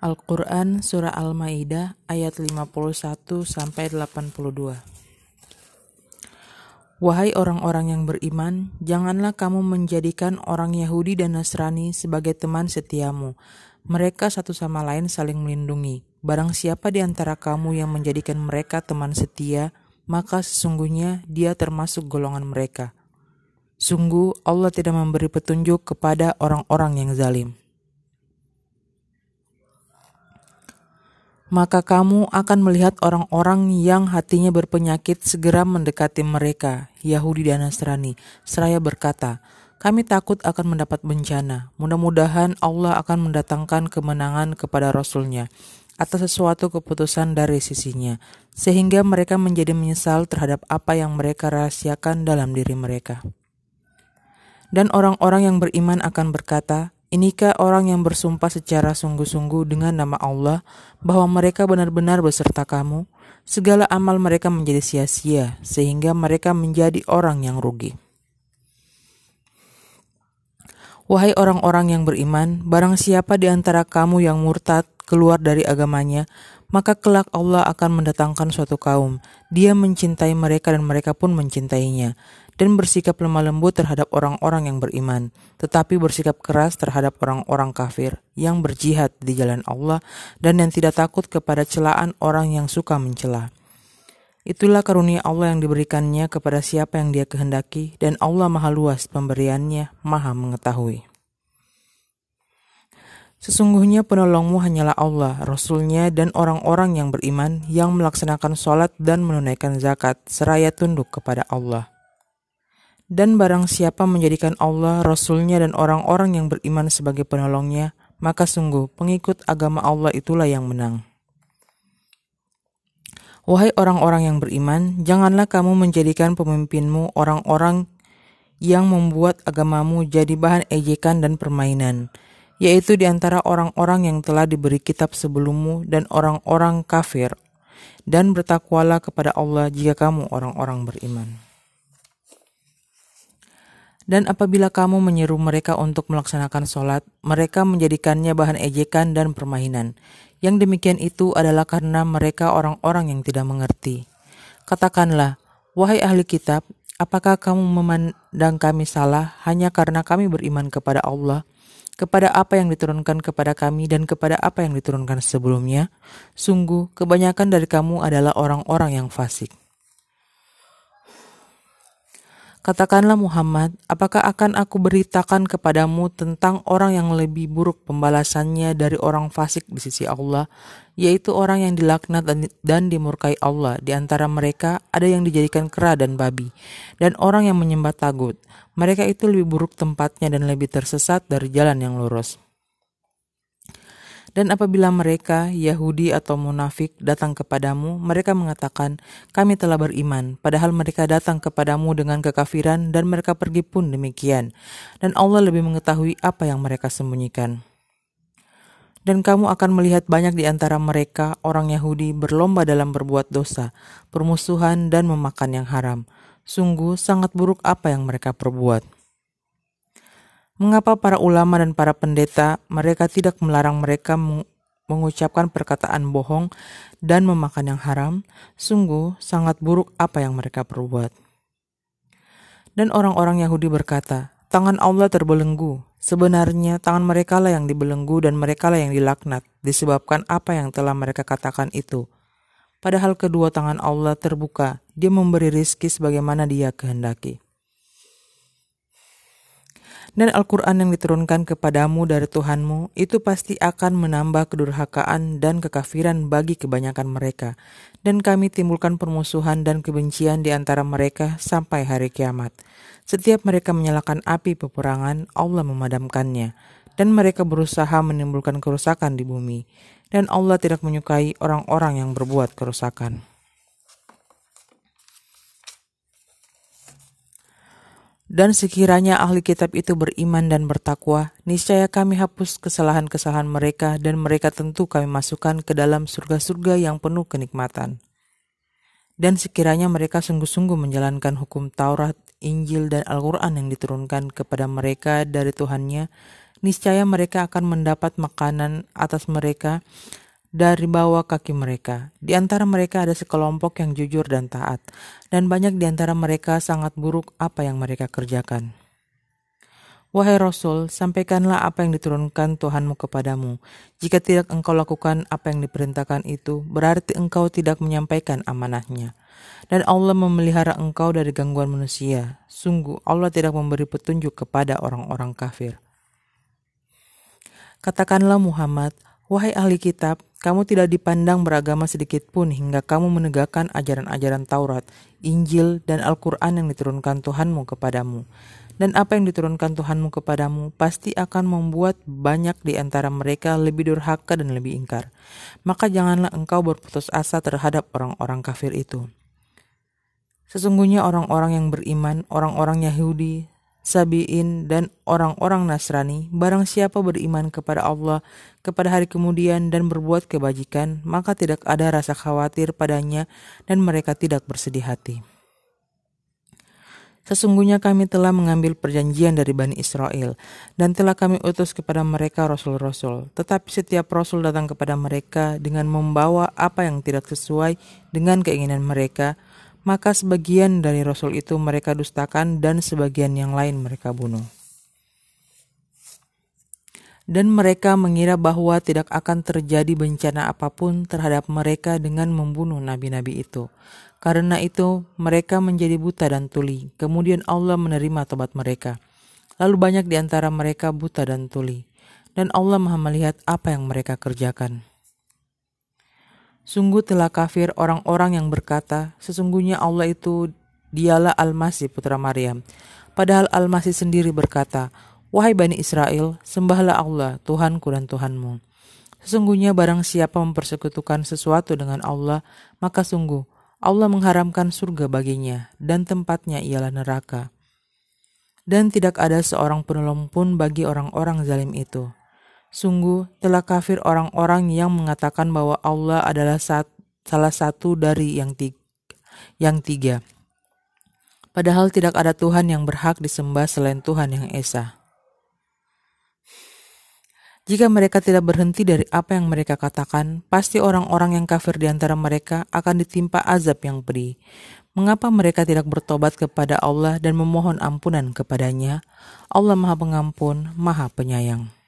Al-Quran Surah Al-Ma'idah ayat 51 sampai 82 Wahai orang-orang yang beriman, janganlah kamu menjadikan orang Yahudi dan Nasrani sebagai teman setiamu. Mereka satu sama lain saling melindungi. Barang siapa di antara kamu yang menjadikan mereka teman setia, maka sesungguhnya dia termasuk golongan mereka. Sungguh Allah tidak memberi petunjuk kepada orang-orang yang zalim. Maka kamu akan melihat orang-orang yang hatinya berpenyakit segera mendekati mereka, Yahudi dan Nasrani, seraya berkata, kami takut akan mendapat bencana. Mudah-mudahan Allah akan mendatangkan kemenangan kepada Rasulnya atas sesuatu keputusan dari sisinya, sehingga mereka menjadi menyesal terhadap apa yang mereka rahasiakan dalam diri mereka. Dan orang-orang yang beriman akan berkata, Inikah orang yang bersumpah secara sungguh-sungguh dengan nama Allah bahwa mereka benar-benar beserta kamu? Segala amal mereka menjadi sia-sia, sehingga mereka menjadi orang yang rugi. Wahai orang-orang yang beriman, barang siapa di antara kamu yang murtad keluar dari agamanya, maka kelak Allah akan mendatangkan suatu kaum. Dia mencintai mereka dan mereka pun mencintainya dan bersikap lemah lembut terhadap orang-orang yang beriman, tetapi bersikap keras terhadap orang-orang kafir yang berjihad di jalan Allah dan yang tidak takut kepada celaan orang yang suka mencela. Itulah karunia Allah yang diberikannya kepada siapa yang dia kehendaki, dan Allah maha luas pemberiannya, maha mengetahui. Sesungguhnya penolongmu hanyalah Allah, Rasulnya, dan orang-orang yang beriman yang melaksanakan sholat dan menunaikan zakat, seraya tunduk kepada Allah. Dan barang siapa menjadikan Allah, Rasulnya, dan orang-orang yang beriman sebagai penolongnya, maka sungguh pengikut agama Allah itulah yang menang. Wahai orang-orang yang beriman, janganlah kamu menjadikan pemimpinmu orang-orang yang membuat agamamu jadi bahan ejekan dan permainan, yaitu di antara orang-orang yang telah diberi kitab sebelummu dan orang-orang kafir, dan bertakwalah kepada Allah jika kamu orang-orang beriman. Dan apabila kamu menyeru mereka untuk melaksanakan sholat, mereka menjadikannya bahan ejekan dan permainan. Yang demikian itu adalah karena mereka orang-orang yang tidak mengerti. Katakanlah, wahai ahli kitab, apakah kamu memandang kami salah hanya karena kami beriman kepada Allah, kepada apa yang diturunkan kepada kami dan kepada apa yang diturunkan sebelumnya? Sungguh, kebanyakan dari kamu adalah orang-orang yang fasik. Katakanlah Muhammad, apakah akan aku beritakan kepadamu tentang orang yang lebih buruk pembalasannya dari orang fasik di sisi Allah, yaitu orang yang dilaknat dan, dimurkai Allah. Di antara mereka ada yang dijadikan kera dan babi, dan orang yang menyembah tagut. Mereka itu lebih buruk tempatnya dan lebih tersesat dari jalan yang lurus. Dan apabila mereka, Yahudi atau munafik, datang kepadamu, mereka mengatakan, "Kami telah beriman," padahal mereka datang kepadamu dengan kekafiran, dan mereka pergi pun demikian. Dan Allah lebih mengetahui apa yang mereka sembunyikan. Dan kamu akan melihat banyak di antara mereka, orang Yahudi, berlomba dalam berbuat dosa, permusuhan, dan memakan yang haram. Sungguh sangat buruk apa yang mereka perbuat. Mengapa para ulama dan para pendeta mereka tidak melarang mereka mengucapkan perkataan bohong dan memakan yang haram? Sungguh sangat buruk apa yang mereka perbuat. Dan orang-orang Yahudi berkata, tangan Allah terbelenggu. Sebenarnya tangan mereka lah yang dibelenggu dan mereka lah yang dilaknat disebabkan apa yang telah mereka katakan itu. Padahal kedua tangan Allah terbuka, dia memberi rizki sebagaimana dia kehendaki. Dan Al-Quran yang diturunkan kepadamu dari Tuhanmu itu pasti akan menambah kedurhakaan dan kekafiran bagi kebanyakan mereka. Dan kami timbulkan permusuhan dan kebencian di antara mereka sampai hari kiamat. Setiap mereka menyalakan api peperangan, Allah memadamkannya. Dan mereka berusaha menimbulkan kerusakan di bumi. Dan Allah tidak menyukai orang-orang yang berbuat kerusakan. Dan sekiranya ahli kitab itu beriman dan bertakwa, niscaya kami hapus kesalahan-kesalahan mereka dan mereka tentu kami masukkan ke dalam surga-surga yang penuh kenikmatan. Dan sekiranya mereka sungguh-sungguh menjalankan hukum Taurat, Injil, dan Al-Quran yang diturunkan kepada mereka dari Tuhannya, niscaya mereka akan mendapat makanan atas mereka dari bawah kaki mereka. Di antara mereka ada sekelompok yang jujur dan taat, dan banyak di antara mereka sangat buruk apa yang mereka kerjakan. Wahai Rasul, sampaikanlah apa yang diturunkan Tuhanmu kepadamu. Jika tidak engkau lakukan apa yang diperintahkan itu, berarti engkau tidak menyampaikan amanahnya. Dan Allah memelihara engkau dari gangguan manusia. Sungguh, Allah tidak memberi petunjuk kepada orang-orang kafir. Katakanlah Muhammad, wahai ahli kitab, kamu tidak dipandang beragama sedikit pun hingga kamu menegakkan ajaran-ajaran Taurat, Injil, dan Al-Quran yang diturunkan Tuhanmu kepadamu dan apa yang diturunkan Tuhanmu kepadamu pasti akan membuat banyak di antara mereka lebih durhaka dan lebih ingkar. Maka janganlah engkau berputus asa terhadap orang-orang kafir itu. Sesungguhnya orang-orang yang beriman, orang-orang Yahudi, Sabiin, dan orang-orang Nasrani, barang siapa beriman kepada Allah, kepada hari kemudian, dan berbuat kebajikan, maka tidak ada rasa khawatir padanya, dan mereka tidak bersedih hati. Sesungguhnya kami telah mengambil perjanjian dari Bani Israel, dan telah kami utus kepada mereka rasul-rasul. Tetapi setiap rasul datang kepada mereka dengan membawa apa yang tidak sesuai dengan keinginan mereka, maka sebagian dari rasul itu mereka dustakan dan sebagian yang lain mereka bunuh. Dan mereka mengira bahwa tidak akan terjadi bencana apa pun terhadap mereka dengan membunuh nabi-nabi itu. Karena itu, mereka menjadi buta dan tuli. Kemudian Allah menerima tobat mereka. Lalu banyak di antara mereka buta dan tuli. Dan Allah maha melihat apa yang mereka kerjakan. Sungguh telah kafir orang-orang yang berkata, sesungguhnya Allah itu dialah Al-Masih putra Maryam. Padahal Al-Masih sendiri berkata, Wahai Bani Israel, sembahlah Allah, Tuhanku dan Tuhanmu. Sesungguhnya barang siapa mempersekutukan sesuatu dengan Allah, maka sungguh Allah mengharamkan surga baginya, dan tempatnya ialah neraka. Dan tidak ada seorang penolong pun bagi orang-orang zalim itu. Sungguh telah kafir orang-orang yang mengatakan bahwa Allah adalah sat, salah satu dari yang tiga, yang tiga. Padahal tidak ada Tuhan yang berhak disembah selain Tuhan yang Esa. Jika mereka tidak berhenti dari apa yang mereka katakan, pasti orang-orang yang kafir di antara mereka akan ditimpa azab yang pedih. Mengapa mereka tidak bertobat kepada Allah dan memohon ampunan kepadanya? Allah Maha Pengampun, Maha Penyayang.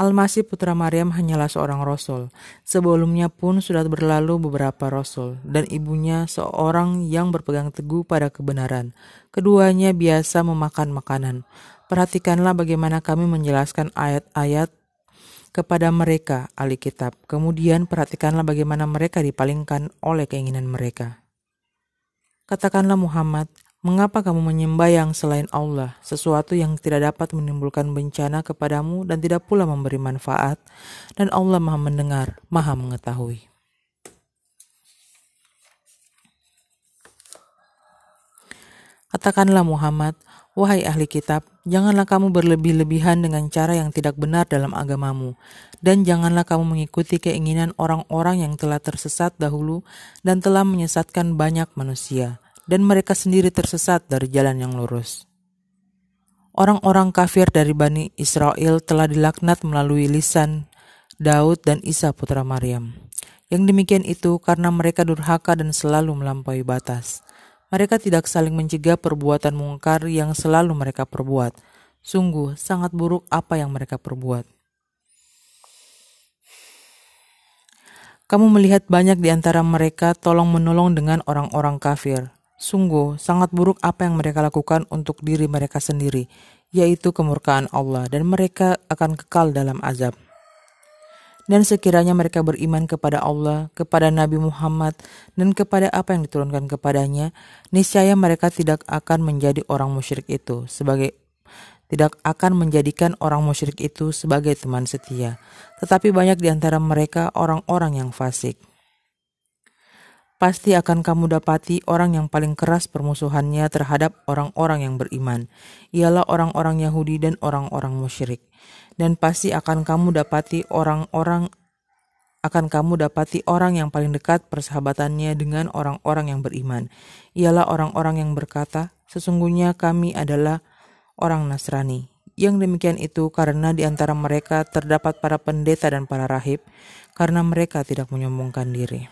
Al-Masih putra Maryam hanyalah seorang rasul. Sebelumnya pun sudah berlalu beberapa rasul dan ibunya seorang yang berpegang teguh pada kebenaran. Keduanya biasa memakan makanan. Perhatikanlah bagaimana kami menjelaskan ayat-ayat kepada mereka, ahli kitab. Kemudian perhatikanlah bagaimana mereka dipalingkan oleh keinginan mereka. Katakanlah Muhammad, mengapa kamu menyembah yang selain Allah, sesuatu yang tidak dapat menimbulkan bencana kepadamu dan tidak pula memberi manfaat, dan Allah maha mendengar, maha mengetahui. Katakanlah Muhammad, Wahai ahli kitab, janganlah kamu berlebih-lebihan dengan cara yang tidak benar dalam agamamu, dan janganlah kamu mengikuti keinginan orang-orang yang telah tersesat dahulu dan telah menyesatkan banyak manusia, dan mereka sendiri tersesat dari jalan yang lurus. Orang-orang kafir dari Bani Israel telah dilaknat melalui lisan Daud dan Isa putra Maryam. Yang demikian itu karena mereka durhaka dan selalu melampaui batas. Mereka tidak saling mencegah perbuatan mungkar yang selalu mereka perbuat. Sungguh sangat buruk apa yang mereka perbuat. Kamu melihat banyak di antara mereka tolong-menolong dengan orang-orang kafir. Sungguh sangat buruk apa yang mereka lakukan untuk diri mereka sendiri, yaitu kemurkaan Allah, dan mereka akan kekal dalam azab. Dan sekiranya mereka beriman kepada Allah, kepada Nabi Muhammad, dan kepada apa yang diturunkan kepadanya, niscaya mereka tidak akan menjadi orang musyrik itu sebagai tidak akan menjadikan orang musyrik itu sebagai teman setia. Tetapi banyak di antara mereka orang-orang yang fasik. Pasti akan kamu dapati orang yang paling keras permusuhannya terhadap orang-orang yang beriman, ialah orang-orang Yahudi dan orang-orang musyrik dan pasti akan kamu dapati orang-orang akan kamu dapati orang yang paling dekat persahabatannya dengan orang-orang yang beriman. Ialah orang-orang yang berkata, sesungguhnya kami adalah orang Nasrani. Yang demikian itu karena di antara mereka terdapat para pendeta dan para rahib, karena mereka tidak menyombongkan diri.